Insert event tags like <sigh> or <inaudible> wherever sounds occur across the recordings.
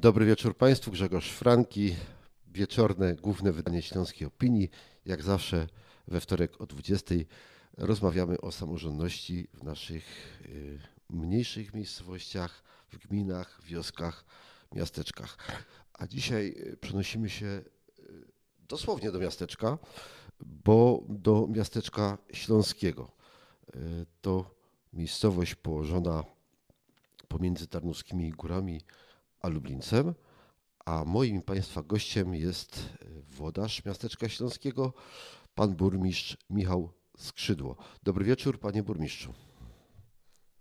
Dobry wieczór Państwu. Grzegorz Franki, wieczorne główne wydanie Śląskiej Opinii. Jak zawsze we wtorek o 20 rozmawiamy o samorządności w naszych y, mniejszych miejscowościach, w gminach, wioskach, miasteczkach. A dzisiaj y, przenosimy się y, dosłownie do miasteczka, bo do miasteczka śląskiego. To miejscowość położona pomiędzy Tarnowskimi Górami a Lublincem. A moim Państwa gościem jest włodarz miasteczka śląskiego, pan burmistrz Michał Skrzydło. Dobry wieczór, panie burmistrzu.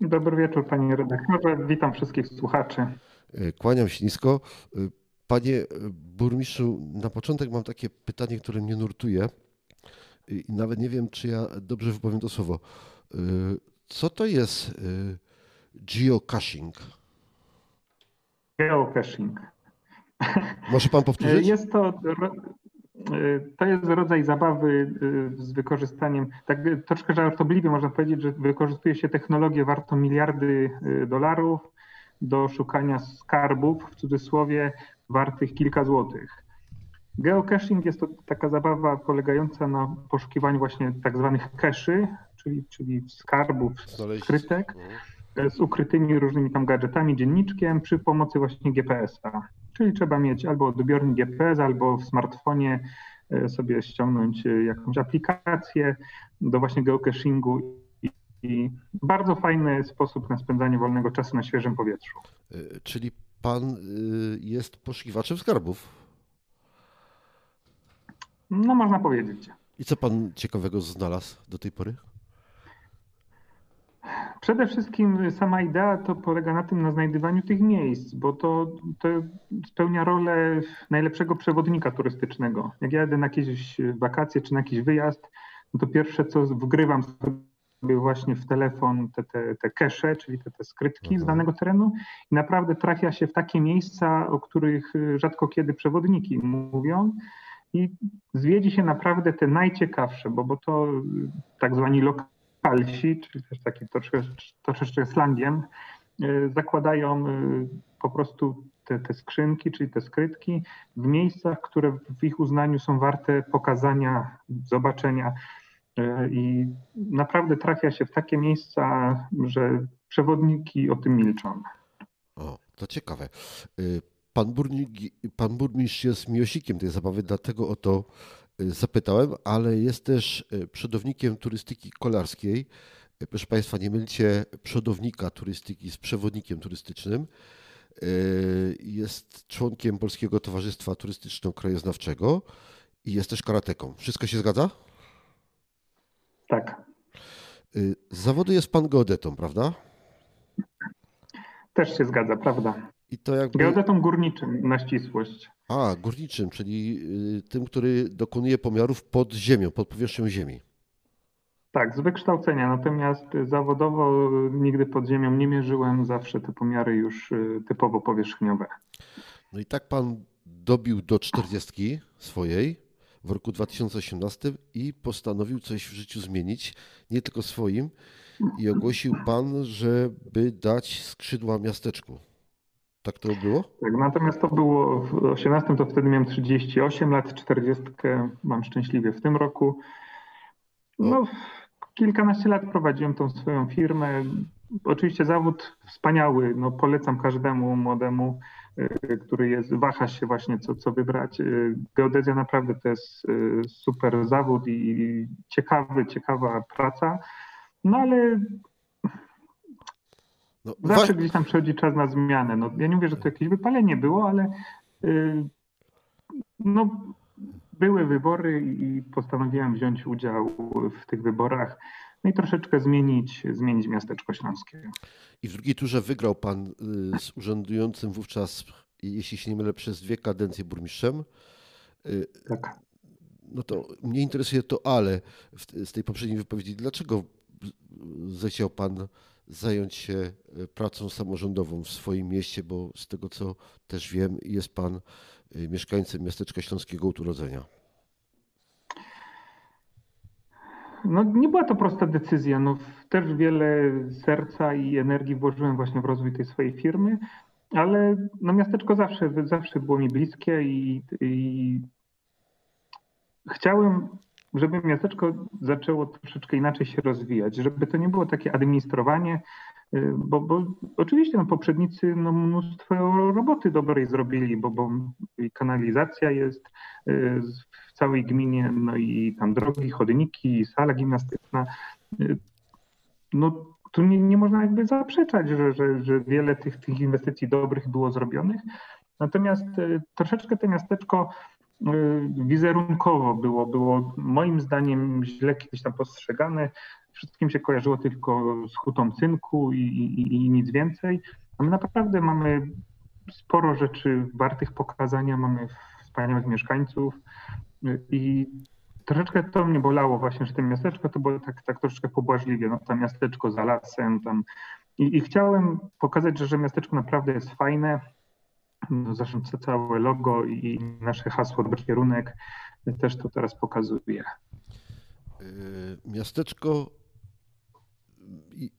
Dobry wieczór, panie redaktorze. Witam wszystkich słuchaczy. Kłaniam się nisko. Panie burmistrzu, na początek mam takie pytanie, które mnie nurtuje i nawet nie wiem, czy ja dobrze wypowiem to słowo. Co to jest geocaching? Geocaching. <laughs> Może pan powtórzyć? Jest to, to jest rodzaj zabawy y, z wykorzystaniem, tak troszkę żartobliwie można powiedzieć, że wykorzystuje się technologię wartą miliardy y, dolarów do szukania skarbów, w cudzysłowie, wartych kilka złotych. Geocaching jest to taka zabawa polegająca na poszukiwaniu właśnie tak zwanych cache'y, czyli, czyli skarbów, skrytek. Mhm z ukrytymi różnymi tam gadżetami, dzienniczkiem przy pomocy właśnie GPS-a. Czyli trzeba mieć albo odbiornik GPS, albo w smartfonie e, sobie ściągnąć e, jakąś aplikację do właśnie geocachingu i bardzo fajny sposób na spędzanie wolnego czasu na świeżym powietrzu. E, czyli pan jest poszukiwaczem skarbów? No można powiedzieć. I co pan ciekawego znalazł do tej pory? Przede wszystkim sama idea to polega na tym, na znajdywaniu tych miejsc, bo to, to spełnia rolę najlepszego przewodnika turystycznego. Jak jadę na jakieś wakacje czy na jakiś wyjazd, no to pierwsze co wgrywam sobie właśnie w telefon te, te, te kesze, czyli te, te skrytki z mhm. danego terenu i naprawdę trafia się w takie miejsca, o których rzadko kiedy przewodniki mówią i zwiedzi się naprawdę te najciekawsze, bo, bo to tak zwani lokalni Palsi, czyli też takim troszeczkę, slangiem, e, zakładają e, po prostu te, te skrzynki, czyli te skrytki w miejscach, które w ich uznaniu są warte pokazania, zobaczenia. E, I naprawdę trafia się w takie miejsca, że przewodniki o tym milczą. O, to ciekawe. Pan, burni, pan burmistrz jest miłośnikiem tej zabawy, dlatego o to zapytałem, ale jest też e, przodownikiem turystyki kolarskiej. E, proszę Państwa, nie mylcie przodownika turystyki z przewodnikiem turystycznym. E, jest członkiem Polskiego Towarzystwa Turystyczno-Krajoznawczego i jest też karateką. Wszystko się zgadza? Tak. Z zawodu jest pan geodetą, prawda? Też się zgadza, prawda. I to jakby... Geodetą górniczym na ścisłość. A, górniczym, czyli y, tym, który dokonuje pomiarów pod ziemią, pod powierzchnią ziemi. Tak, z wykształcenia, natomiast zawodowo nigdy pod ziemią nie mierzyłem, zawsze te pomiary już y, typowo powierzchniowe. No i tak pan dobił do czterdziestki swojej w roku 2018 i postanowił coś w życiu zmienić, nie tylko swoim, i ogłosił pan, żeby dać skrzydła miasteczku. Tak to było? Tak, natomiast to było w 18, to wtedy miałem 38 lat, 40 mam szczęśliwie w tym roku. No, kilkanaście lat prowadziłem tą swoją firmę. Oczywiście zawód wspaniały, no polecam każdemu młodemu, y, który jest, waha się właśnie co, co wybrać. Y, geodezja naprawdę to jest y, super zawód i ciekawy, ciekawa praca. No ale no, Zawsze gdzieś tam przychodzi czas na zmianę. No, ja nie mówię, że to jakieś wypalenie było, ale yy, no, były wybory i postanowiłem wziąć udział w tych wyborach no i troszeczkę zmienić, zmienić miasteczko śląskie. I w drugiej turze wygrał pan y, z urzędującym wówczas, jeśli się nie mylę, przez dwie kadencje burmistrzem. Y, tak. No to mnie interesuje to ale z tej poprzedniej wypowiedzi. Dlaczego zechciał pan zająć się e, pracą samorządową w swoim mieście, bo z tego co też wiem, jest Pan e, mieszkańcem miasteczka Śląskiego od urodzenia. No, nie była to prosta decyzja. No, też wiele serca i energii włożyłem właśnie w rozwój tej swojej firmy. ale no miasteczko zawsze, zawsze było mi bliskie i, i chciałem, żeby miasteczko zaczęło troszeczkę inaczej się rozwijać, żeby to nie było takie administrowanie, y, bo, bo oczywiście no, poprzednicy no, mnóstwo roboty dobrej zrobili, bo, bo kanalizacja jest y, w całej gminie, no i tam drogi, chodniki, sala gimnastyczna. Y, no, tu nie, nie można jakby zaprzeczać, że, że, że wiele tych, tych inwestycji dobrych było zrobionych. Natomiast troszeczkę to miasteczko wizerunkowo było, było moim zdaniem źle kiedyś tam postrzegane. Wszystkim się kojarzyło tylko z hutą cynku i, i, i nic więcej. A my naprawdę mamy sporo rzeczy wartych pokazania, mamy wspaniałych mieszkańców i troszeczkę to mnie bolało właśnie, że to miasteczko to było tak, tak troszeczkę pobłażliwie, no tam miasteczko za lasem, tam i, i chciałem pokazać, że, że miasteczko naprawdę jest fajne, zresztą całe logo i nasze hasło dobry kierunek też to teraz pokazuje. Yy, miasteczko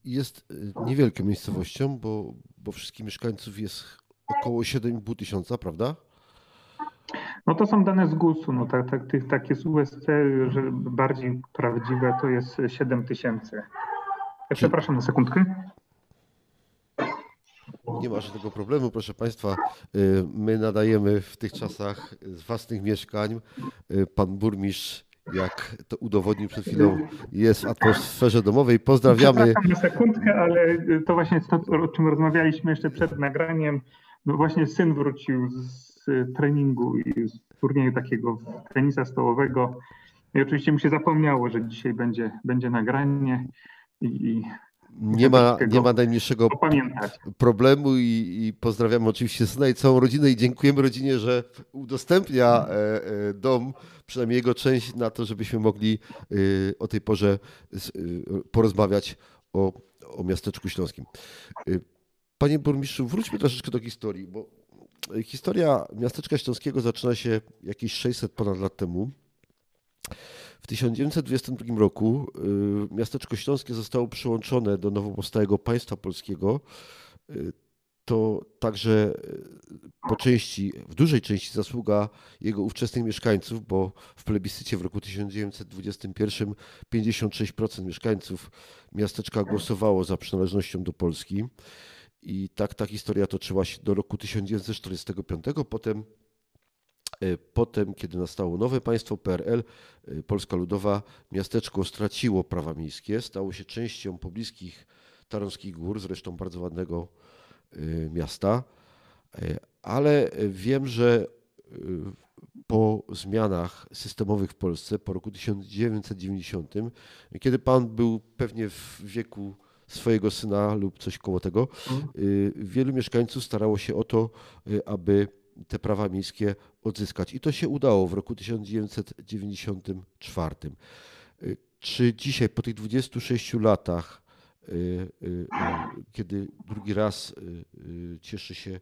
jest niewielką miejscowością, bo, bo wszystkich mieszkańców jest około 7,5 tysiąca, prawda? No to są dane z GUS-u, no tak, tak, tych, takie z USC, że bardziej prawdziwe to jest 7 tysięcy. Przepraszam na sekundkę. Nie ma żadnego problemu, proszę Państwa. Y, my nadajemy w tych czasach z własnych mieszkań. Y, pan burmistrz, jak to udowodnił przed chwilą, jest w atmosferze domowej. Pozdrawiamy. Przepraszam na sekundkę, ale to właśnie jest to, o czym rozmawialiśmy jeszcze przed nagraniem. No właśnie syn wrócił z treningu i z turnieju takiego tenisa stołowego. I oczywiście mu się zapomniało, że dzisiaj będzie, będzie nagranie i, nie ma, nie ma najmniejszego problemu i, i pozdrawiamy oczywiście syna i całą rodzinę i dziękujemy rodzinie, że udostępnia e, e, dom, przynajmniej jego część, na to, żebyśmy mogli e, o tej porze porozmawiać o, o miasteczku śląskim. Panie burmistrzu, wróćmy troszeczkę do historii, bo historia miasteczka śląskiego zaczyna się jakieś 600 ponad lat temu. W 1922 roku y, miasteczko śląskie zostało przyłączone do nowo powstałego państwa polskiego. Y, to także y, po części, w dużej części zasługa jego ówczesnych mieszkańców, bo w plebiscycie w roku 1921 56% mieszkańców miasteczka głosowało za przynależnością do Polski. I tak ta historia toczyła się do roku 1945. Potem potem, kiedy nastało nowe państwo PRL, e, Polska Ludowa, miasteczko straciło prawa miejskie, stało się częścią pobliskich Tarąskich Gór, zresztą bardzo ładnego e, miasta. Ale wiem, że po zmianach systemowych w Polsce, po roku 1990, kiedy pan był pewnie w wieku swojego syna lub coś koło tego, mhm. wielu mieszkańców starało się o to, aby te prawa miejskie odzyskać. I to się udało w roku 1994. Y, czy dzisiaj, po tych 26 latach, y, y, kiedy drugi raz cieszy się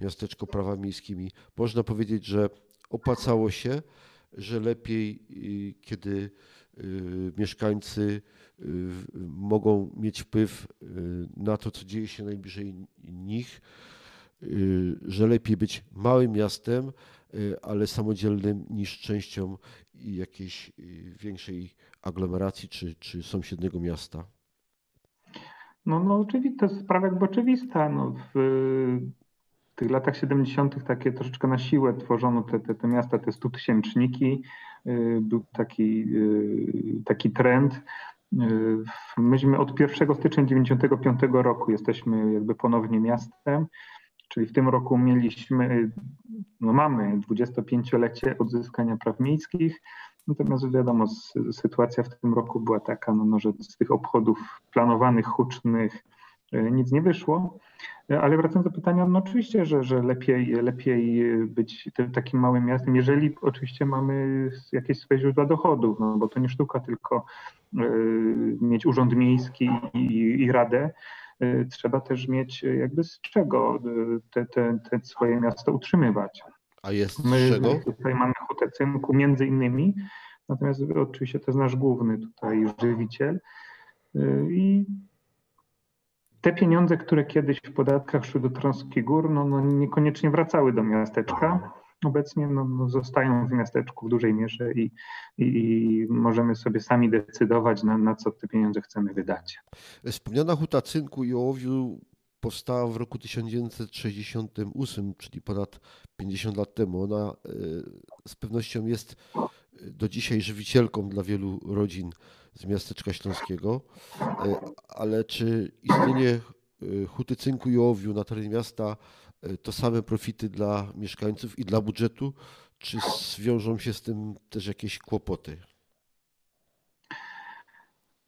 miasteczko prawa miejskimi, można powiedzieć, że opłacało się, że lepiej, kiedy mieszkańcy mogą mieć wpływ na to, co dzieje się najbliżej nich, że lepiej być małym miastem, y, ale samodzielnym niż częścią jakiejś y, większej aglomeracji czy, czy sąsiedniego miasta? No, no oczywiście, to jest sprawa jakby oczywista. No, w, tych latach 70. takie troszeczkę na siłę tworzono te, te, te miasta, te stutysięczniki. Był taki, taki trend. Myśmy od 1 stycznia 95 roku jesteśmy jakby ponownie miastem. Czyli w tym roku mieliśmy, no mamy 25-lecie odzyskania praw miejskich, natomiast wiadomo, sytuacja w tym roku była taka, no, no, że z tych obchodów planowanych, hucznych e, nic nie wyszło. E, ale wracając do pytania, no oczywiście, że, że lepiej, lepiej być takim małym miastem, jeżeli oczywiście mamy jakieś swoje źródła dochodów, no bo to nie sztuka tylko y, mieć urząd miejski i, i radę, trzeba też mieć y, jakby z czego y, te, te, te swoje miasto utrzymywać. A jest My, z czego? tutaj mamy hutę cynku między innymi, natomiast oczywiście to jest nasz główny tutaj żywiciel. I te pieniądze, które kiedyś w podatkach szły do Trąski Gór, no, no niekoniecznie wracały do miasteczka. Obecnie no, no zostają w miasteczku w dużej mierze i, i, możemy sobie sami decydować, na, na, co te pieniądze chcemy wydać. Wspomniana huta cynku i ołowiu powstała w roku 1968, czyli ponad 50 lat temu. Ona e, z pewnością jest do dzisiaj żywicielką dla wielu rodzin z miasteczka śląskiego, e, ale czy istnienie e, huty cynku i ołowiu na terenie miasta to same profity dla mieszkańców i dla budżetu, czy zwiążą się z tym też jakieś kłopoty?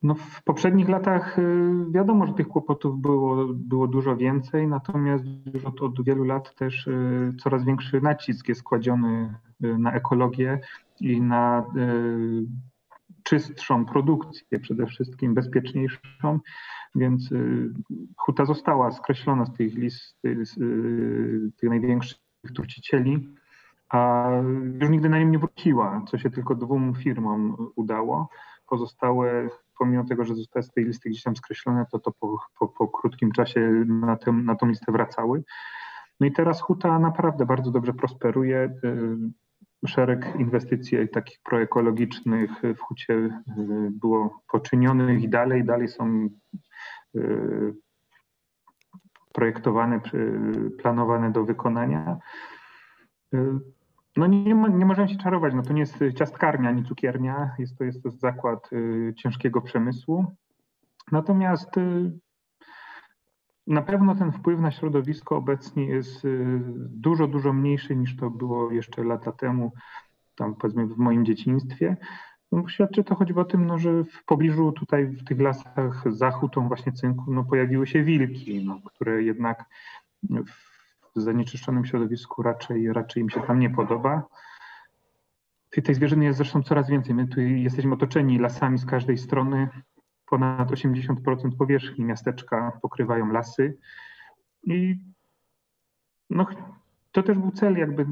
No w poprzednich latach y, wiadomo, że tych kłopotów było, było dużo więcej, natomiast już od, od wielu lat też y, coraz większy nacisk jest kładziony y, na ekologię i na czystszą produkcję, przede wszystkim bezpieczniejszą, więc huta została skreślona z tych list tych największych trucicieli, a już nigdy na nim nie wróciła, co się tylko dwóm firmom udało. Pozostałe pomimo tego, że zostały z tej listy gdzieś tam skreślone, to to po, po, po krótkim czasie na, tym, na tą listę wracały. No i teraz huta naprawdę bardzo dobrze prosperuje. Y, szereg inwestycji takich proekologicznych w hucie y, było poczynionych i dalej, dalej są y, projektowane, planowane do wykonania. No nie, nie możemy się czarować, no to nie jest ciastkarnia ani cukiernia, jest to, jest to zakład y, ciężkiego przemysłu. Natomiast y, na pewno ten wpływ na środowisko obecnie jest y, dużo, dużo mniejszy niż to było jeszcze lata temu, tam powiedzmy w moim dzieciństwie. No, świadczy to choćby o tym, no, że w pobliżu tutaj w tych lasach za hutą właśnie cynku no, pojawiły się wilki, no, które jednak w zanieczyszczonym środowisku raczej, raczej im się tam nie podoba. Tej zwierzyny jest zresztą coraz więcej. My tu jesteśmy otoczeni lasami z każdej strony. Ponad 80% powierzchni miasteczka pokrywają lasy. I no, to też był cel jakby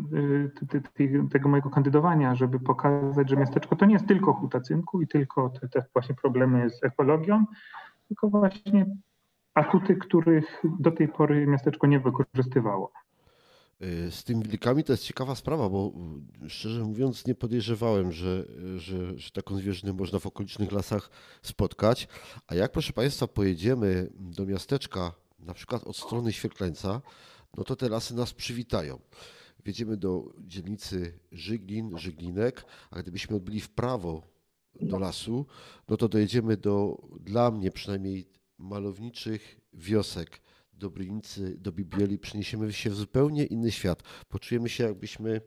y, tego mojego kandydowania, żeby pokazać, że miasteczko to nie jest tylko huta cynku i tylko te, te właśnie problemy z ekologią, tylko właśnie atuty, których do tej pory miasteczko nie wykorzystywało. Y, z tymi wilkami to jest ciekawa sprawa, bo y, szczerze mówiąc nie podejrzewałem, że, że, że taką zwierzynę można w okolicznych lasach spotkać. A jak proszę Państwa pojedziemy do miasteczka, na przykład od strony Świerklańca, no to te lasy nas przywitają. Wjedziemy do dzielnicy Żyglin, Żyglinek, a gdybyśmy odbyli w prawo do lasu, no to dojedziemy do, dla mnie przynajmniej malowniczych wiosek do Brynicy, do Bibieli przeniesiemy się w zupełnie inny świat. Poczujemy się, jakbyśmy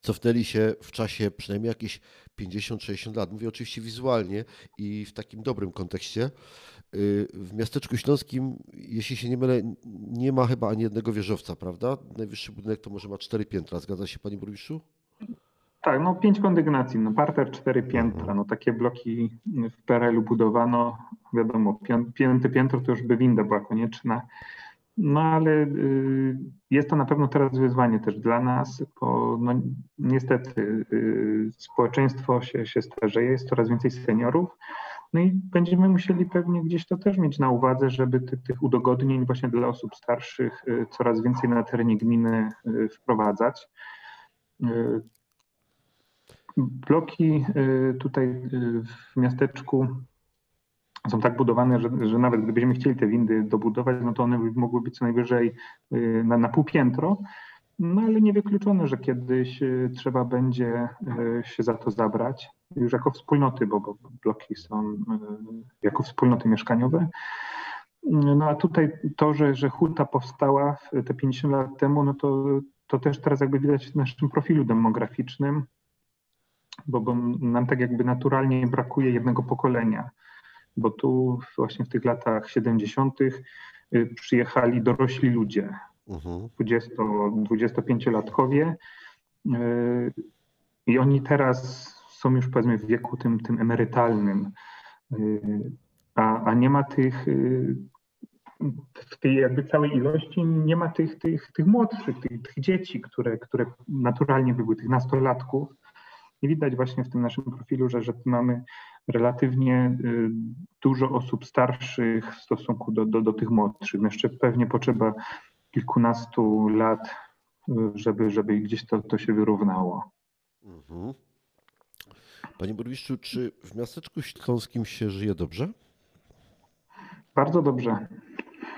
cofnęli się w czasie przynajmniej jakieś 50-60 lat. Mówię oczywiście wizualnie i w takim dobrym kontekście. Y, w miasteczku śląskim, jeśli się nie mylę, nie ma chyba ani jednego wieżowca, prawda? Najwyższy budynek to może ma cztery piętra. Zgadza się, panie burmistrzu? Tak, no pięć kondygnacji, no parter, cztery piętra, no takie bloki w PRL-u budowano, wiadomo, piąte piętro to już by winda była konieczna, no ale y, jest to na pewno teraz wyzwanie też dla nas, bo no, niestety y, społeczeństwo się, się starzeje, jest coraz więcej seniorów, no i będziemy musieli pewnie gdzieś to też mieć na uwadze, żeby ty, tych udogodnień właśnie dla osób starszych y, coraz więcej na terenie gminy wprowadzać. Bloki y, tutaj y, w miasteczku są tak budowane, że, że nawet gdybyśmy chcieli te windy dobudować, no to one mogły być co najwyżej y, na, na pół piętro. No ale niewykluczone, że kiedyś trzeba będzie się za to zabrać, już jako wspólnoty, bo, bloki są jako wspólnoty mieszkaniowe. No a tutaj to, że, że huta powstała te 50 lat temu, no to, to też teraz jakby widać w naszym profilu demograficznym, bo, bo nam tak jakby naturalnie brakuje jednego pokolenia, bo tu właśnie w tych latach 70. Y, przyjechali dorośli ludzie, uh-huh. 20-25-latkowie y, i oni teraz są już powiedzmy w wieku tym, tym emerytalnym, y, a, a nie ma tych w tej jakby całej ilości nie ma tych, tych, tych młodszych, tych, tych dzieci, które, które naturalnie były, tych nastolatków, I widać właśnie w tym naszym profilu, że, że mamy relatywnie dużo osób starszych w stosunku do, do, do tych młodszych. No jeszcze pewnie potrzeba kilkunastu lat, żeby, żeby gdzieś to, to się wyrównało. Mhm. Panie burmistrzu, czy w miasteczku śląskim się żyje dobrze? Bardzo dobrze.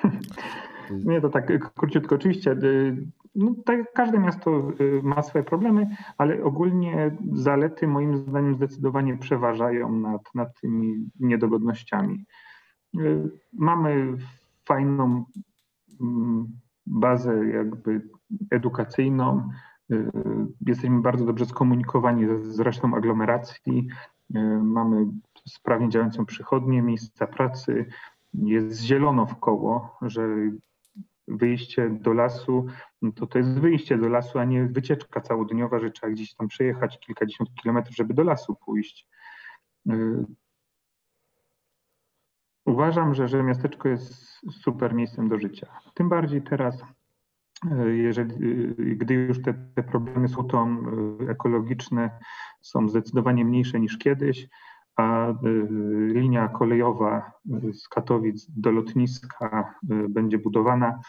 <laughs> Nie, to tak króciutko. Oczywiście, y, no, tak każde miasto y, ma swoje problemy, ale ogólnie zalety moim zdaniem zdecydowanie przeważają nad, nad tymi niedogodnościami. Y, mamy fajną mm, bazę jakby edukacyjną, jesteśmy bardzo dobrze skomunikowani z resztą aglomeracji, mamy sprawnie działającą przychodnię, miejsca pracy, jest zielono w koło, że wyjście do lasu, no to to jest wyjście do lasu, a nie wycieczka całodniowa, że trzeba gdzieś tam przejechać kilkadziesiąt kilometrów, żeby do lasu pójść. Y, uważam, że, że miasteczko jest super miejscem do życia. Tym bardziej teraz, y, jeżeli, y, gdy już te, te problemy są to ekologiczne, są zdecydowanie mniejsze niż kiedyś, a linia kolejowa z Katowic do lotniska będzie budowana.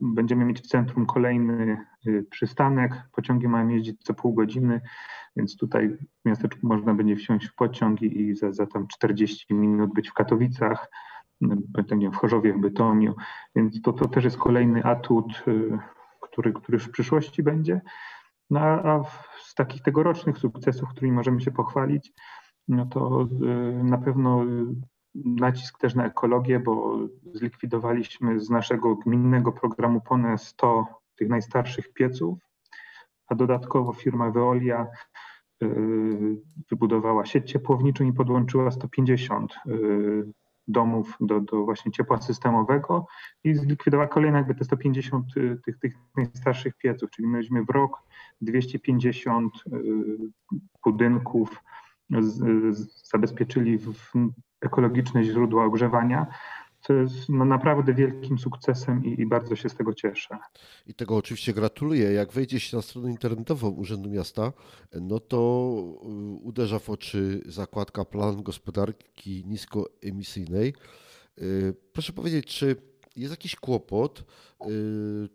Będziemy mieć w centrum kolejny przystanek. Pociągi mają jeździć co pół godziny, więc tutaj w miasteczku można będzie wsiąść w pociąg i za, za tam 40 minut być w Katowicach, w Chorzowie, w Bytomiu. Więc to, to też jest kolejny atut, który, który w przyszłości będzie. No a z takich tegorocznych sukcesów, którymi możemy się pochwalić, no to y, na pewno nacisk też na ekologię, bo zlikwidowaliśmy z naszego gminnego programu ponad 100 tych najstarszych pieców, a dodatkowo firma Veolia y, wybudowała sieć ciepłowniczą i podłączyła 150 y, domów do, do właśnie ciepła systemowego i zlikwidowała kolejne jakby te 150 tych, tych najstarszych pieców, czyli myśmy w rok 250 budynków zabezpieczyli w ekologiczne źródła ogrzewania, co jest no naprawdę wielkim sukcesem i, i, bardzo się z tego cieszę. I tego oczywiście gratuluję. Jak wejdzie się na stronę internetową Urzędu Miasta, no to y, uderza w oczy zakładka Plan Gospodarki Niskoemisyjnej. Y, proszę powiedzieć, czy jest jakiś kłopot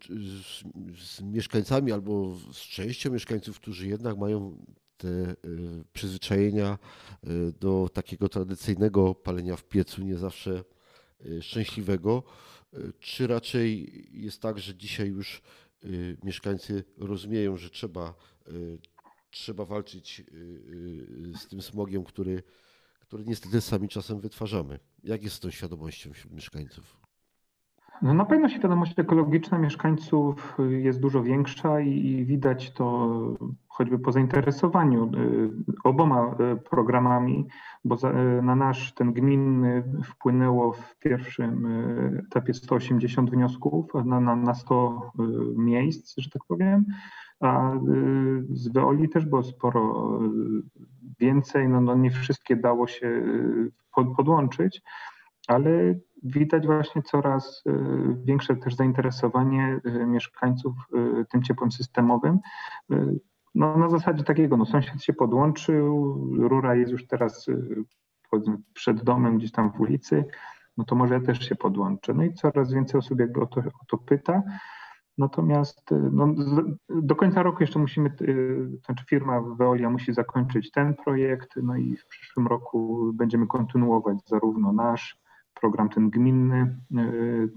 z, z mieszkańcami albo z częścią mieszkańców, którzy jednak mają te przyzwyczajenia do takiego tradycyjnego palenia w piecu, nie zawsze szczęśliwego, czy raczej jest tak, że dzisiaj już mieszkańcy rozumieją, że trzeba, trzeba walczyć z tym smogiem, który, który niestety sami czasem wytwarzamy. Jak jest z tą świadomością wśród mieszkańców? No na pewno świadomość ekologiczna mieszkańców jest dużo większa i widać to choćby po zainteresowaniu y, oboma y, programami, bo y, na nasz ten gminny wpłynęło w pierwszym etapie 180 wniosków na, na, na 100 miejsc, że tak powiem, a z Weoli też było sporo więcej, no, no nie wszystkie dało się podłączyć, ale widać właśnie coraz y, większe też zainteresowanie y, mieszkańców y, tym ciepłem systemowym. No, na zasadzie takiego, no sąsiad się podłączył, rura jest już teraz przed domem, gdzieś tam w ulicy, no to może ja też się podłączę. No i coraz więcej osób jakby o to, o to pyta. Natomiast no, do końca roku jeszcze musimy, znaczy firma Veolia musi zakończyć ten projekt, no i w przyszłym roku będziemy kontynuować zarówno nasz, program ten gminny, y,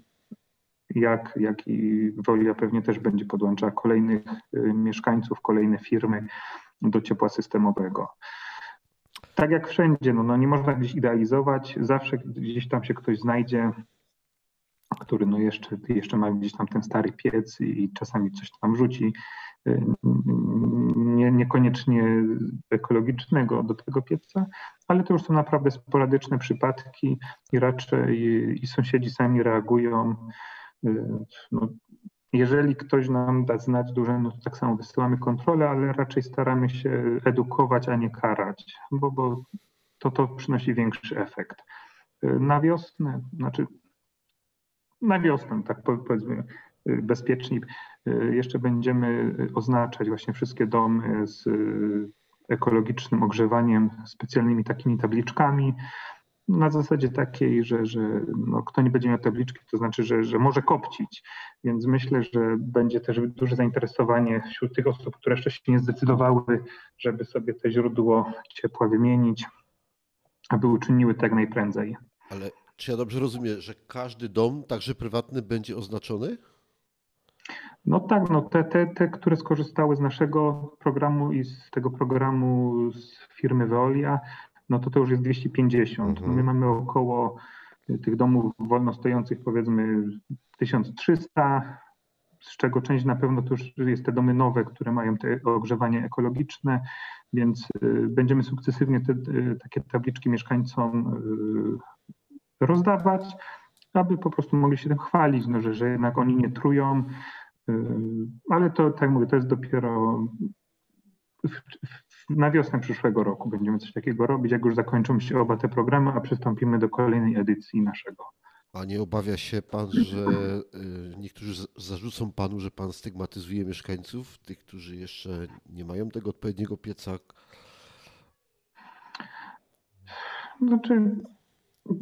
jak, jak i Wolia pewnie też będzie podłączała kolejnych y, mieszkańców, kolejne firmy do ciepła systemowego. Tak jak wszędzie, no, no nie można gdzieś idealizować, zawsze gdzieś tam się ktoś znajdzie, który no jeszcze, jeszcze ma gdzieś tam ten stary piec i, czasami coś tam rzuci nie, niekoniecznie ekologicznego do tego pieca, ale to już są naprawdę sporadyczne przypadki i raczej i sąsiedzi sami reagują. No, jeżeli ktoś nam da znać duże, no to tak samo wysyłamy kontrolę, ale raczej staramy się edukować, a nie karać, bo, bo to, to przynosi większy efekt. Na wiosnę, znaczy na wiosnę, tak powiedzmy, bezpieczni. Jeszcze będziemy oznaczać właśnie wszystkie domy z ekologicznym ogrzewaniem, specjalnymi takimi tabliczkami. Na zasadzie takiej, że, że no, kto nie będzie miał tabliczki, to znaczy, że, że może kopcić. Więc myślę, że będzie też duże zainteresowanie wśród tych osób, które jeszcze się nie zdecydowały, żeby sobie to źródło ciepła wymienić, aby uczyniły to jak najprędzej. Ale czy ja dobrze rozumiem, że każdy dom, także prywatny, będzie oznaczony? No tak, no te, te, te, które skorzystały z naszego programu i z tego programu z firmy Veolia, no to to już jest 250. Mhm. My mamy około tych domów wolno stojących powiedzmy 1300, z czego część na pewno to już jest te domy nowe, które mają te ogrzewanie ekologiczne, więc y, będziemy sukcesywnie te y, takie tabliczki mieszkańcom y, rozdawać, aby po prostu mogli się tym chwalić, no, że, że jednak oni nie trują, ale to, tak jak mówię, to jest dopiero na wiosnę przyszłego roku będziemy coś takiego robić, jak już zakończą się oba te programy, a przystąpimy do kolejnej edycji naszego. A nie obawia się pan, że y, niektórzy zarzucą panu, że pan stygmatyzuje mieszkańców, tych, którzy jeszcze nie mają tego odpowiedniego pieca? Znaczy,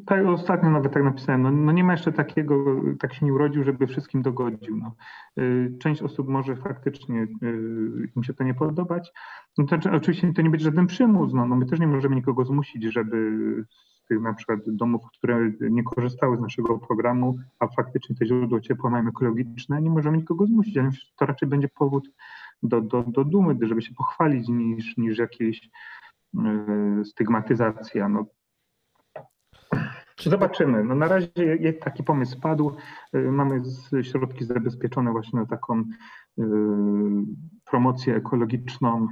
tak, ostatnio nawet tak napisałem, no, no, nie ma jeszcze takiego, tak się nie urodził, żeby wszystkim dogodził. No. Y, część osób może faktycznie y, im się to nie podobać. No to, oczywiście to nie będzie żaden przymus, no, no my też nie możemy nikogo zmusić, żeby z tych na przykład domów, które nie korzystały z naszego programu, a faktycznie te źródło ciepła mają ekologiczne, nie możemy nikogo zmusić, to raczej będzie powód do, do, do dumy, żeby się pochwalić niż, niż jakieś y, stygmatyzacja. No, Zobaczymy. No na razie taki pomysł padł. Y, mamy środki zabezpieczone właśnie na taką y, promocję ekologiczną.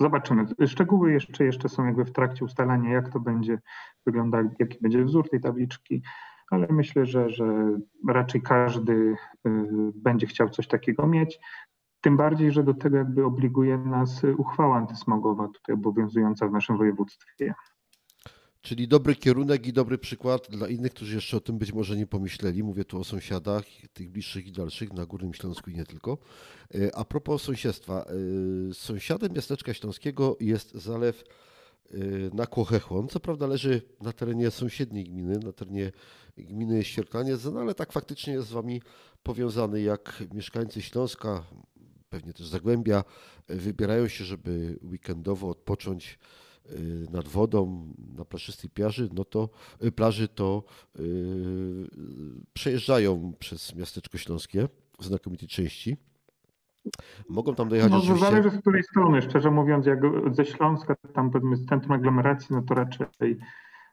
Zobaczymy. Szczegóły jeszcze, jeszcze są jakby w trakcie ustalania, jak to będzie wyglądać, jaki będzie wzór tej tabliczki, ale myślę, że, że raczej każdy y, będzie chciał coś takiego mieć. Tym bardziej, że do tego jakby obliguje nas uchwała antysmogowa tutaj obowiązująca w naszym województwie. Czyli dobry kierunek i dobry przykład dla innych, którzy jeszcze o tym być może nie pomyśleli. Mówię tu o sąsiadach, tych bliższych i dalszych, na Górnym Śląsku i nie tylko. E, a propos sąsiedztwa. E, sąsiadem miasteczka śląskiego jest zalew e, na Kłochechłon. Co prawda leży na terenie sąsiedniej gminy, na terenie gminy Świerklaniec, no ale tak faktycznie jest z Wami powiązany, jak mieszkańcy Śląska, pewnie też Zagłębia, wybierają się, żeby weekendowo odpocząć nad wodą na plaszystej plaży, no to y, plaży to yy, przejeżdżają przez miasteczko śląskie w znakomitej części. Mogą tam dojechać no, oczywiście... Zależy z której strony, szczerze mówiąc, jak ze Śląska, tam powiedzmy z centrum aglomeracji, no to raczej,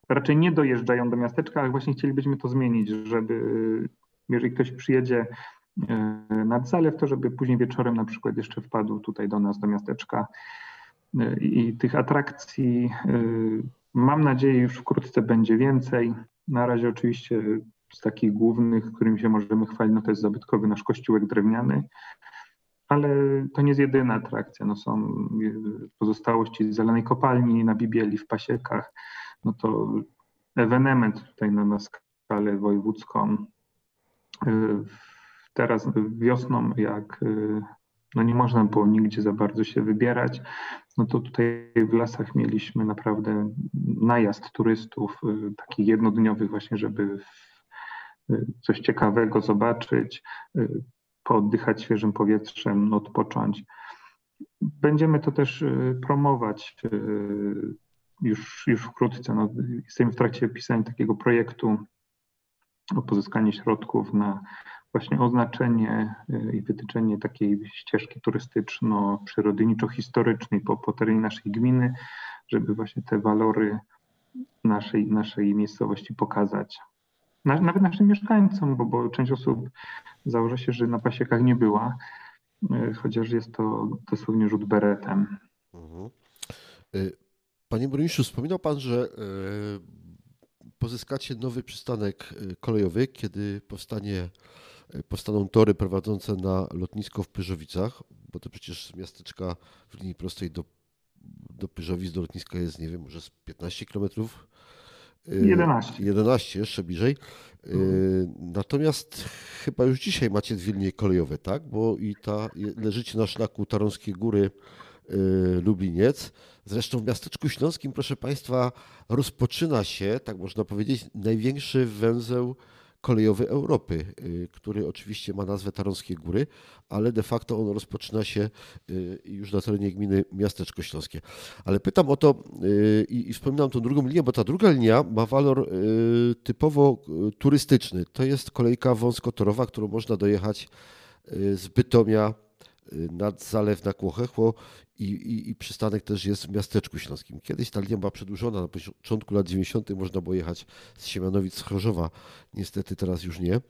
raczej nie dojeżdżają do miasteczka, ale właśnie chcielibyśmy to zmienić, żeby jeżeli ktoś przyjedzie nad zalew, to żeby później wieczorem na przykład jeszcze wpadł tutaj do nas, do miasteczka i tych atrakcji y, mam nadzieję już wkrótce będzie więcej. Na razie oczywiście z takich głównych, którymi się możemy chwalić, no to jest zabytkowy nasz kościółek drewniany, ale to nie jest jedyna atrakcja. No są y, pozostałości zelenej kopalni na Bibieli w Pasiekach. No to ewenement tutaj na, na skalę wojewódzką. Y, teraz wiosną, jak no nie można było nigdzie za bardzo się wybierać, no to tutaj w lasach mieliśmy naprawdę najazd turystów, y, takich jednodniowych właśnie, żeby y, coś ciekawego zobaczyć, y, pooddychać świeżym powietrzem, odpocząć. Będziemy to też promować już, już wkrótce. No, jesteśmy w trakcie pisania takiego projektu o pozyskanie środków na właśnie oznaczenie y, i wytyczenie takiej ścieżki turystyczno-przyrodniczo-historycznej po, po terenie naszej gminy, żeby właśnie te walory naszej, naszej miejscowości pokazać. Nawet naszym mieszkańcom, bo, bo część osób założy się, że na pasiekach nie była, y, chociaż jest to dosłownie rzut beretem. Mhm. Y, panie burmistrzu, wspominał Pan, że pozyskacie nowy przystanek kolejowy, kiedy powstanie powstaną tory prowadzące na lotnisko w Pyrzowicach, bo to przecież z miasteczka w linii prostej do, do Pyrzowic, do lotniska jest, nie wiem, może z 15 kilometrów 11. 11, jeszcze bliżej. Mhm. Natomiast chyba już dzisiaj macie dwie linie kolejowe, tak? Bo i ta leżycie na szlaku Taronskie Góry Lubliniec. Zresztą w miasteczku śląskim, proszę Państwa, rozpoczyna się, tak można powiedzieć, największy węzeł kolejowy Europy, y, który oczywiście ma nazwę Taronskie Góry, ale de facto on rozpoczyna się y, już na terenie gminy Miasteczko Śląskie. Ale pytam o to y, i, i wspominam tą drugą linię, bo ta druga linia ma walor typowo turystyczny. To jest kolejka wąskotorowa, którą można dojechać z Bytomia nad zalew na Kłochechło i, i, i, przystanek też jest w miasteczku śląskim. Kiedyś ta linia była przedłużona, na początku lat 90. można było jechać z Siemianowic z Chorzowa, niestety teraz już nie.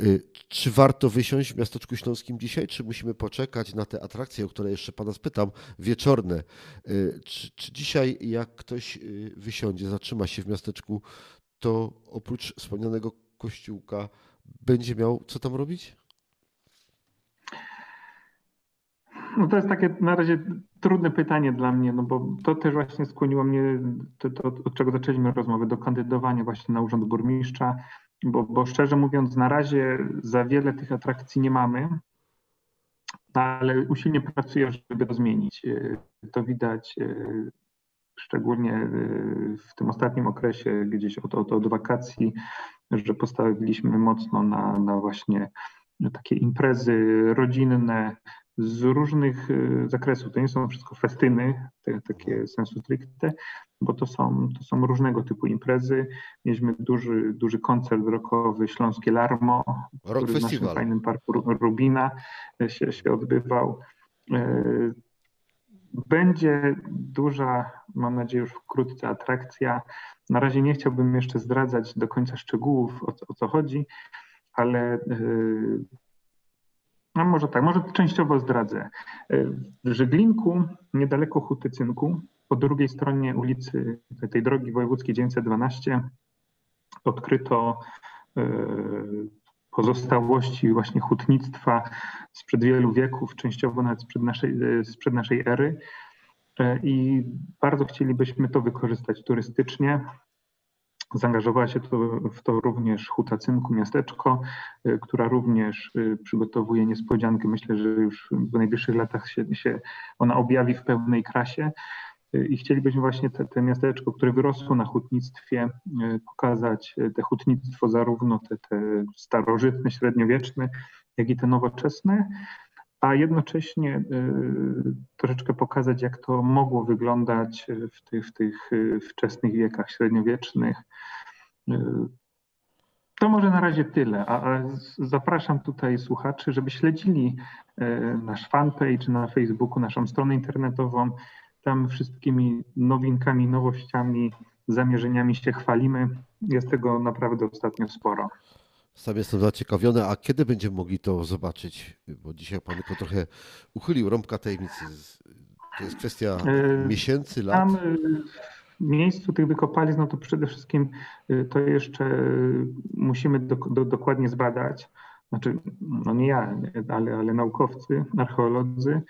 Y, czy warto wysiąść w miasteczku śląskim dzisiaj, czy musimy poczekać na te atrakcje, o które jeszcze Pana spytam, wieczorne? Y, czy, czy dzisiaj jak ktoś y, wysiądzie, zatrzyma się w miasteczku, to oprócz wspomnianego kościółka będzie miał co tam robić? No to jest takie na razie trudne pytanie dla mnie, no bo to też właśnie skłoniło mnie, to, to, od czego zaczęliśmy rozmowę, do kandydowania właśnie na urząd burmistrza, bo, bo szczerze mówiąc na razie za wiele tych atrakcji nie mamy, ale usilnie pracuję, żeby to zmienić. To widać e, szczególnie e, w tym ostatnim okresie, gdzieś od, od, od wakacji, że postawiliśmy mocno na, na właśnie takie imprezy rodzinne, z różnych e, zakresów. To nie są wszystko festyny, te, takie sensu stricte, bo to są, to są różnego typu imprezy. Mieliśmy duży, duży koncert rockowy Śląskie Larmo, Rock który Festival. w naszym fajnym parku Rubina się, się odbywał. E, będzie duża, mam nadzieję, już wkrótce atrakcja. Na razie nie chciałbym jeszcze zdradzać do końca szczegółów, o, o co chodzi, ale e, no może tak, może częściowo zdradzę. W Żyglinku, niedaleko Huty Cynku, po drugiej stronie ulicy tej drogi wojewódzkiej 912 odkryto e, pozostałości właśnie hutnictwa sprzed wielu wieków, częściowo nawet sprzed naszej, e, sprzed naszej ery. E, I bardzo chcielibyśmy to wykorzystać turystycznie. Zaangażowała się to, w to również Huta Cynku Miasteczko, y, która również y, przygotowuje niespodziankę. Myślę, że już w najbliższych latach się, się ona objawi w pełnej krasie. Y, I chcielibyśmy właśnie te, te miasteczko, które wyrosło na hutnictwie, pokazać te hutnictwo zarówno te, te starożytne, średniowieczne, jak i te nowoczesne, a jednocześnie troszeczkę pokazać, jak to mogło wyglądać w tych, w tych wczesnych wiekach średniowiecznych. To może na razie tyle, a, zapraszam tutaj słuchaczy, żeby śledzili nasz fanpage na Facebooku, naszą stronę internetową. Tam wszystkimi nowinkami, nowościami, zamierzeniami się chwalimy. Jest tego naprawdę ostatnio sporo. Sam jestem zaciekawiony, a kiedy będziemy mogli to zobaczyć? Bo dzisiaj Pan tylko trochę uchylił rąbka tajemnicy. To jest kwestia e, miesięcy, lat? Tam e, w miejscu tych wykopalisk, no to przede wszystkim e, to jeszcze musimy do, do, dokładnie zbadać. Znaczy, no nie ja, ale, ale naukowcy, archeolodzy.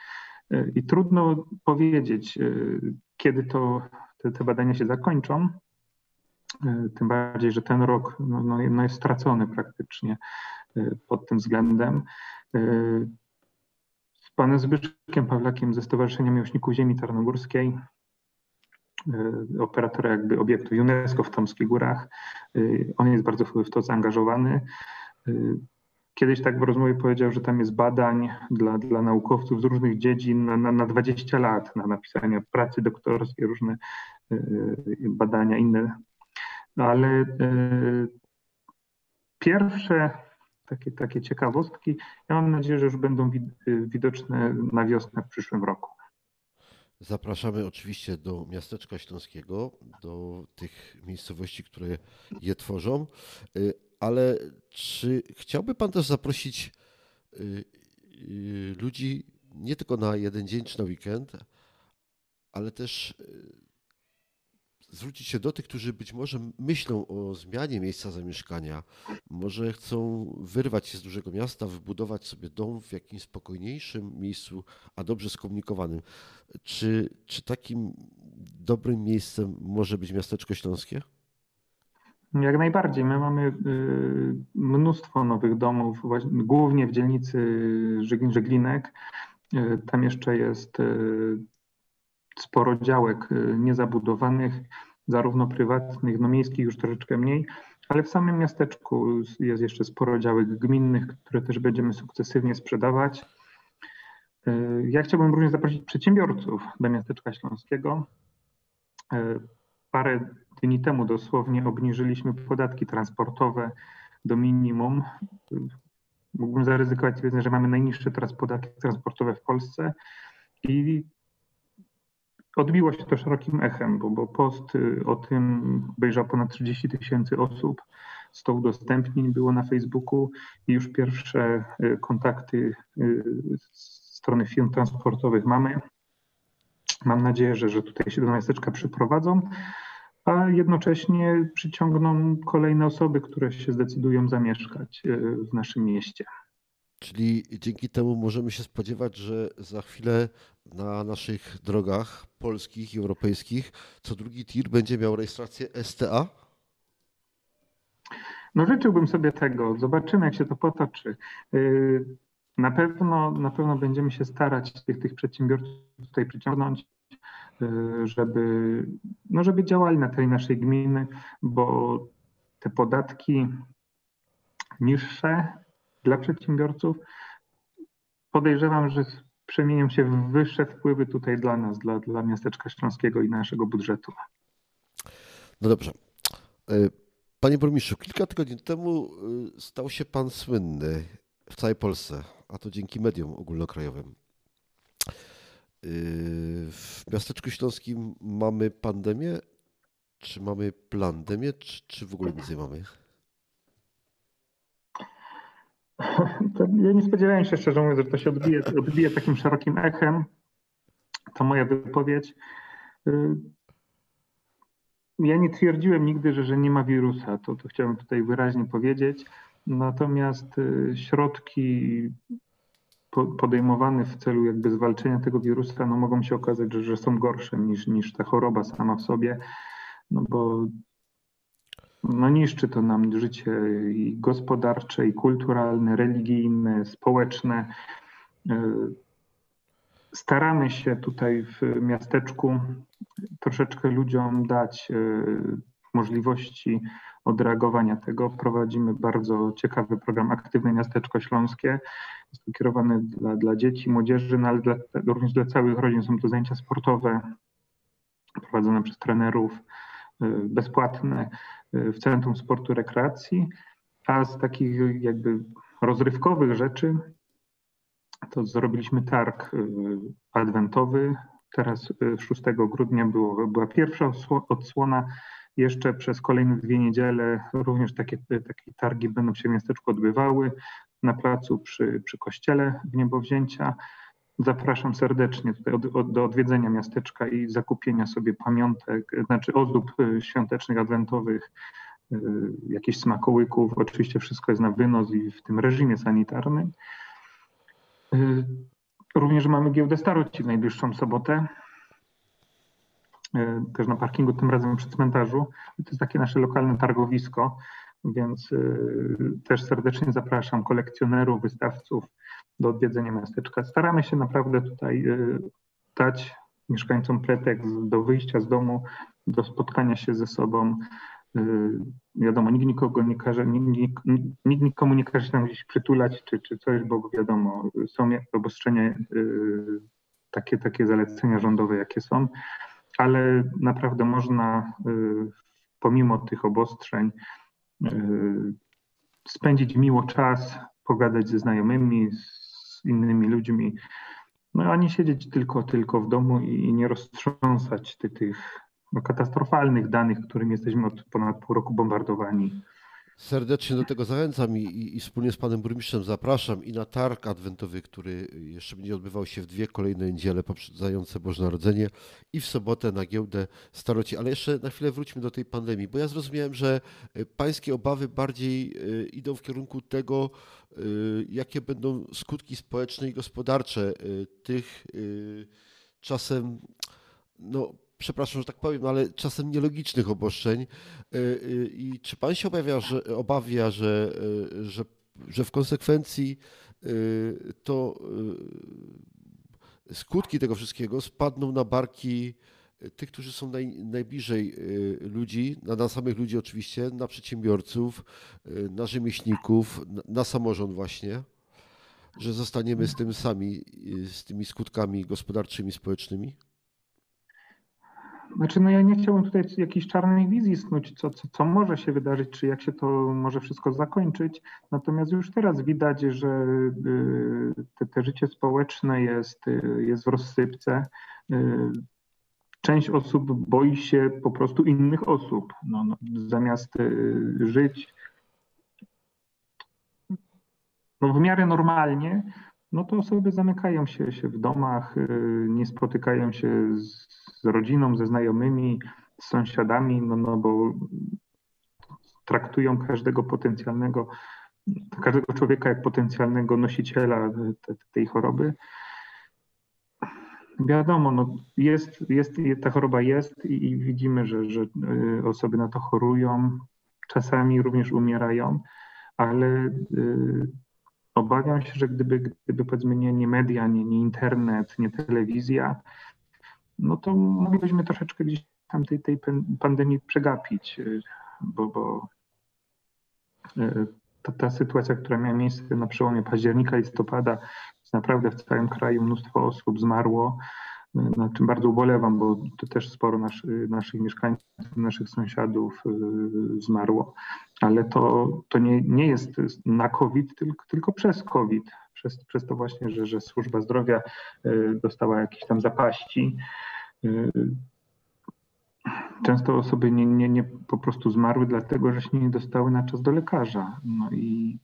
I trudno powiedzieć, kiedy to te, te badania się zakończą. E, tym bardziej, że ten rok no, no, no jest stracony praktycznie e, pod tym względem. E, z panem Zbyszkiem Pawlakiem ze Stowarzyszenia Miłośników Ziemi Tarnogórskiej, operatora jakby obiektu UNESCO w Tomskich Górach. On jest bardzo w to zaangażowany. Kiedyś tak w rozmowie powiedział, że tam jest badań dla, dla naukowców z różnych dziedzin na, na, na 20 lat, na napisanie pracy doktorskiej, różne badania, inne ale e, pierwsze takie, takie ciekawostki, ja mam nadzieję, że już będą widoczne na wiosnę w przyszłym roku. Zapraszamy oczywiście do miasteczka śląskiego, do tych miejscowości, które je tworzą, e, ale czy chciałby Pan też zaprosić e, ludzi nie tylko na jeden dzień czy na weekend, ale też zwrócić się do tych, którzy być może myślą o zmianie miejsca zamieszkania, może chcą wyrwać się z dużego miasta, wybudować sobie dom w jakimś spokojniejszym miejscu, a dobrze skomunikowanym. Czy, czy takim dobrym miejscem może być miasteczko śląskie? Jak najbardziej. My mamy y, mnóstwo nowych domów, głównie w dzielnicy Żeglinek. Y, tam jeszcze jest y, sporo działek niezabudowanych, zarówno prywatnych, no miejskich już troszeczkę mniej, ale w samym miasteczku jest jeszcze sporo działek gminnych, które też będziemy sukcesywnie sprzedawać. Ja chciałbym również zaprosić przedsiębiorców do miasteczka śląskiego. Parę dni temu dosłownie obniżyliśmy podatki transportowe do minimum. Mógłbym zaryzykować że mamy najniższe teraz podatki transportowe w Polsce i odbiło się to szerokim echem, bo, bo post y, o tym obejrzał ponad 30 tysięcy osób. 100 udostępnień było na Facebooku i już pierwsze y, kontakty y, strony firm transportowych mamy. Mam nadzieję, że, że tutaj się do miasteczka przyprowadzą a jednocześnie przyciągną kolejne osoby, które się zdecydują zamieszkać w naszym mieście. Czyli dzięki temu możemy się spodziewać, że za chwilę na naszych drogach polskich i europejskich co drugi tir będzie miał rejestrację STA? No życzyłbym sobie tego. Zobaczymy, jak się to potoczy. E, na pewno, na pewno będziemy się starać tych, tych przedsiębiorców tutaj przyciągnąć. Y, żeby, no żeby działali na tej naszej gminy, bo te podatki niższe dla przedsiębiorców podejrzewam, że przemienią się w wyższe wpływy tutaj dla nas, dla, dla miasteczka śląskiego i naszego budżetu. No dobrze. Y, panie burmistrzu, kilka tygodni temu y, stał się pan słynny w całej Polsce, a to dzięki mediom ogólnokrajowym. W miasteczku śląskim mamy pandemię, czy mamy plandemię, czy, czy w ogóle nic nie mamy? To <laughs> ja nie spodziewałem się, szczerze mówiąc, że to się odbije, odbije takim szerokim echem. To moja wypowiedź. Y, ja nie twierdziłem nigdy, że, że nie ma wirusa. To, to chciałem tutaj wyraźnie powiedzieć. Natomiast y, środki podejmowane w celu jakby zwalczenia tego wirusa, no mogą się okazać, że, że są gorsze niż, niż ta choroba sama w sobie, no bo no niszczy to nam życie i gospodarcze, i kulturalne, religijne, społeczne. E, staramy się tutaj w miasteczku troszeczkę ludziom dać e, możliwości odreagowania tego. Prowadzimy bardzo ciekawy program Aktywne Miasteczko Śląskie. Jest to kierowane dla, dla dzieci, młodzieży, no ale dla, również dla całych rodzin. Są to zajęcia sportowe prowadzone przez trenerów, y, bezpłatne w Centrum Sportu Rekreacji. A z takich jakby rozrywkowych rzeczy to zrobiliśmy targ y, adwentowy. Teraz 6 grudnia było, była pierwsza odsłona jeszcze przez kolejne dwie niedziele również takie, takie targi będą się w miasteczku odbywały na placu przy, przy kościele Niebowzięcia. Zapraszam serdecznie tutaj od, od, do odwiedzenia miasteczka i zakupienia sobie pamiątek, znaczy ozdób y, świątecznych, adwentowych, y, jakichś smakołyków. Oczywiście wszystko jest na wynos i w tym reżimie sanitarnym. Y, również mamy giełdę staroci w najbliższą sobotę. E, też na parkingu, tym razem przy cmentarzu. To jest takie nasze lokalne targowisko, więc e, też serdecznie zapraszam kolekcjonerów, wystawców do odwiedzenia miasteczka. Staramy się naprawdę tutaj e, dać mieszkańcom pretekst do wyjścia z domu, do spotkania się ze sobą. Wiadomo, nikt nikogo nie każe, nikt, nikt nikomu nie każe tam gdzieś przytulać czy, czy coś, bo wiadomo, są obostrzenia, takie, takie zalecenia rządowe, jakie są ale naprawdę można y, pomimo tych obostrzeń y, spędzić miło czas, pogadać ze znajomymi, z innymi ludźmi, no a nie siedzieć tylko, tylko w domu i nie roztrząsać tych, no, katastrofalnych danych, którymi jesteśmy od ponad pół roku bombardowani. Serdecznie do tego zachęcam i, i, i, wspólnie z panem burmistrzem zapraszam i na targ adwentowy, który jeszcze będzie odbywał się w dwie kolejne niedziele poprzedzające Boże Narodzenie i w sobotę na giełdę staroci. Ale jeszcze na chwilę wróćmy do tej pandemii, bo ja zrozumiałem, że e, pańskie obawy bardziej e, idą w kierunku tego, e, jakie będą skutki społeczne i gospodarcze tych czasem no, przepraszam, że tak powiem, ale czasem nielogicznych obostrzeń. I czy pan się obawia, że, obawia, że, że, że w konsekwencji to skutki tego wszystkiego spadną na barki tych, którzy są naj, najbliżej ludzi, na, na, samych ludzi oczywiście, na przedsiębiorców, na rzemieślników, na, na samorząd właśnie? że zostaniemy z tym sami, z tymi skutkami gospodarczymi, społecznymi? Znaczy, no ja nie chciałbym tutaj jakiejś czarnej wizji snuć, co, co, co może się wydarzyć, czy jak się to może wszystko zakończyć. Natomiast już teraz widać, że y, te, te życie społeczne jest, y, jest w rozsypce. Y, część osób boi się po prostu innych osób. No, no, zamiast żyć no w miarę normalnie, no to osoby zamykają się, się w domach, y, nie spotykają się z, z rodziną, ze znajomymi, z sąsiadami, no, no bo traktują każdego potencjalnego, każdego człowieka jak potencjalnego nosiciela te, tej choroby. Wiadomo, no jest, jest, ta choroba jest i, i widzimy, że, że y, osoby na to chorują, czasami również umierają, ale y, Obawiam się, że gdyby, gdyby powiedzmy nie, nie media, nie, nie internet, nie telewizja, no to moglibyśmy troszeczkę gdzieś tam tej, tej pandemii przegapić, y, bo, bo y, ta, ta sytuacja, która miała miejsce na przełomie października, listopada, naprawdę w całym kraju mnóstwo osób zmarło na czym bardzo ubolewam, bo to też sporo naszy, naszych mieszkańców, naszych sąsiadów y, zmarło, ale to, to nie, nie jest na COVID, tylko, tylko przez COVID, przez, przez to właśnie, że, że służba zdrowia y, dostała jakieś tam zapaści. Y, często osoby nie, nie, nie po prostu zmarły, dlatego że się nie dostały na czas do lekarza. No i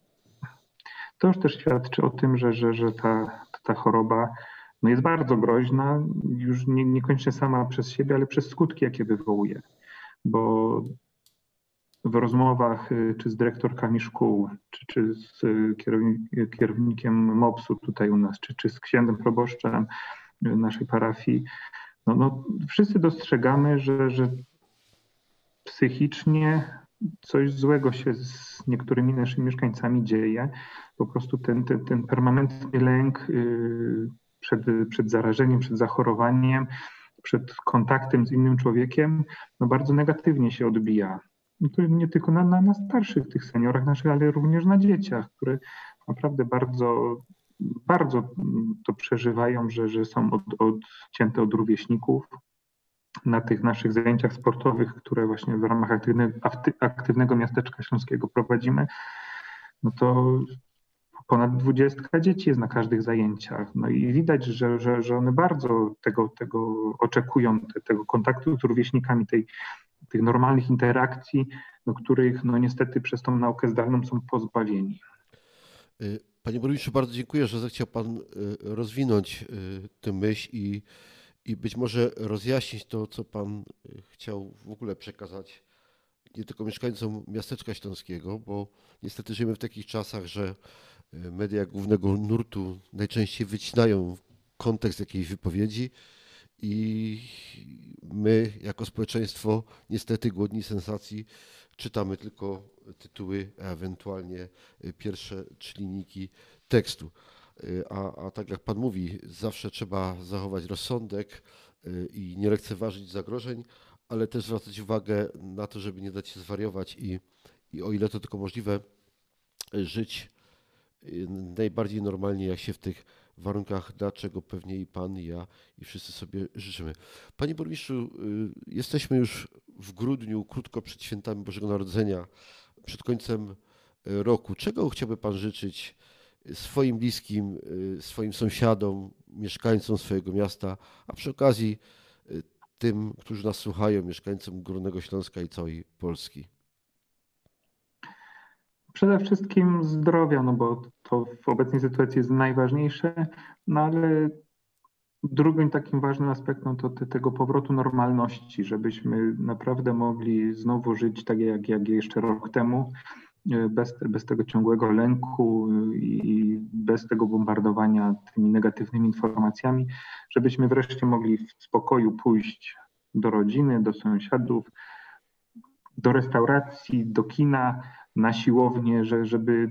to już też świadczy o tym, że, że, że ta, ta choroba no jest bardzo groźna, już nie, niekoniecznie sama przez siebie, ale przez skutki, jakie wywołuje. Bo w rozmowach y, czy z dyrektorkami szkół, czy, czy z y, kierownikiem MOPS-u tutaj u nas, czy, czy z księdzem proboszczem y, naszej parafii, no, no, wszyscy dostrzegamy, że, że psychicznie coś złego się z niektórymi naszymi mieszkańcami dzieje. Po prostu ten, ten, ten permanentny lęk, przed, przed zarażeniem, przed zachorowaniem, przed kontaktem z innym człowiekiem, no bardzo negatywnie się odbija. No to nie tylko na, na, na starszych tych seniorach naszych, ale również na dzieciach, które naprawdę bardzo, bardzo to przeżywają, że, że są od, odcięte od rówieśników. Na tych naszych zajęciach sportowych, które właśnie w ramach aktywnego, aktywnego miasteczka śląskiego prowadzimy, no to ponad dwudziestka dzieci jest na każdych zajęciach. No i widać, że, że, że one bardzo tego, tego oczekują, te, tego kontaktu z rówieśnikami, tej, tych normalnych interakcji, no, których no niestety przez tą naukę zdalną są pozbawieni. Y, panie burmistrzu, bardzo dziękuję, że zechciał Pan y, rozwinąć y, tę myśl i, i być może rozjaśnić to, co Pan chciał w ogóle przekazać nie tylko mieszkańcom miasteczka śląskiego, bo niestety żyjemy w takich czasach, że media głównego nurtu najczęściej wycinają kontekst jakiejś wypowiedzi i my jako społeczeństwo niestety głodni sensacji czytamy tylko tytuły, a ewentualnie pierwsze trzy linijki tekstu. A, a tak jak Pan mówi, zawsze trzeba zachować rozsądek i nie lekceważyć zagrożeń, ale też zwracać uwagę na to, żeby nie dać się zwariować i, i o ile to tylko możliwe, żyć najbardziej normalnie, jak się w tych warunkach da, czego pewnie i Pan, i ja, i wszyscy sobie życzymy. Panie Burmistrzu, y, jesteśmy już w grudniu, krótko przed świętami Bożego Narodzenia, przed końcem y, roku. Czego chciałby Pan życzyć swoim bliskim, y, swoim sąsiadom, mieszkańcom swojego miasta, a przy okazji tym, którzy nas słuchają, mieszkańcom Górnego Śląska i całej Polski? Przede wszystkim zdrowia, no bo to w obecnej sytuacji jest najważniejsze, no ale drugim takim ważnym aspektem to te, tego powrotu normalności, żebyśmy naprawdę mogli znowu żyć tak jak, jak jeszcze rok temu, e, bez, bez tego ciągłego lęku i bez tego bombardowania tymi negatywnymi informacjami, żebyśmy wreszcie mogli w spokoju pójść do rodziny, do sąsiadów, do restauracji, do kina, na siłownię, że, żeby,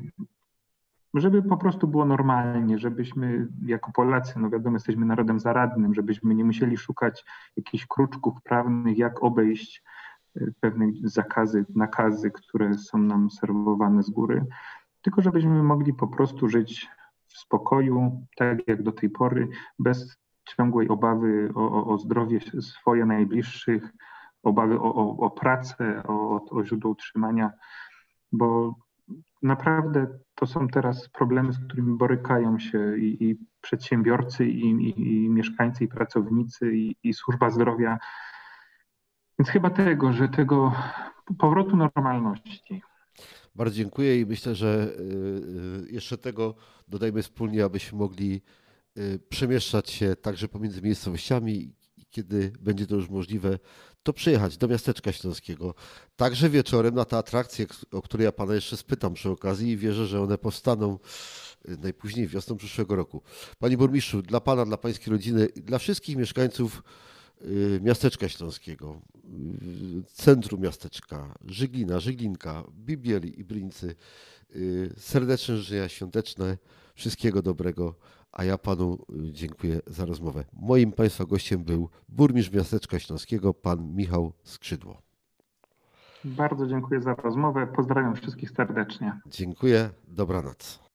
żeby po prostu było normalnie, żebyśmy jako Polacy, no wiadomo, jesteśmy narodem zaradnym, żebyśmy nie musieli szukać jakichś kruczków prawnych, jak obejść y, pewne zakazy, nakazy, które są nam serwowane z góry, tylko żebyśmy mogli po prostu żyć w spokoju, tak jak do tej pory, bez ciągłej obawy o, o, o zdrowie swoje najbliższych, obawy o, o, pracę, o źródło utrzymania, bo naprawdę to są teraz problemy, z którymi borykają się i, i przedsiębiorcy, i, i, i, mieszkańcy, i pracownicy, i, służba zdrowia. Więc chyba tego, że tego powrotu normalności. Bardzo dziękuję i myślę, że y, y, jeszcze tego dodajmy wspólnie, abyśmy mogli y, przemieszczać się także pomiędzy miejscowościami kiedy będzie to już możliwe, to przyjechać do miasteczka śląskiego. Także wieczorem na te atrakcje, o które ja pana jeszcze spytam przy okazji i wierzę, że one powstaną najpóźniej wiosną przyszłego roku. Panie burmistrzu, dla pana, dla pańskiej rodziny, dla wszystkich mieszkańców miasteczka śląskiego, centrum miasteczka, Żyglina, Żyglinka, Bibieli i Bryńcy, serdeczne życzenia świąteczne, wszystkiego dobrego a ja panu y, dziękuję za rozmowę. Moim państwa gościem był burmistrz miasteczka śląskiego, pan Michał Skrzydło. Bardzo dziękuję za rozmowę. Pozdrawiam wszystkich serdecznie. Dziękuję. Dobranoc.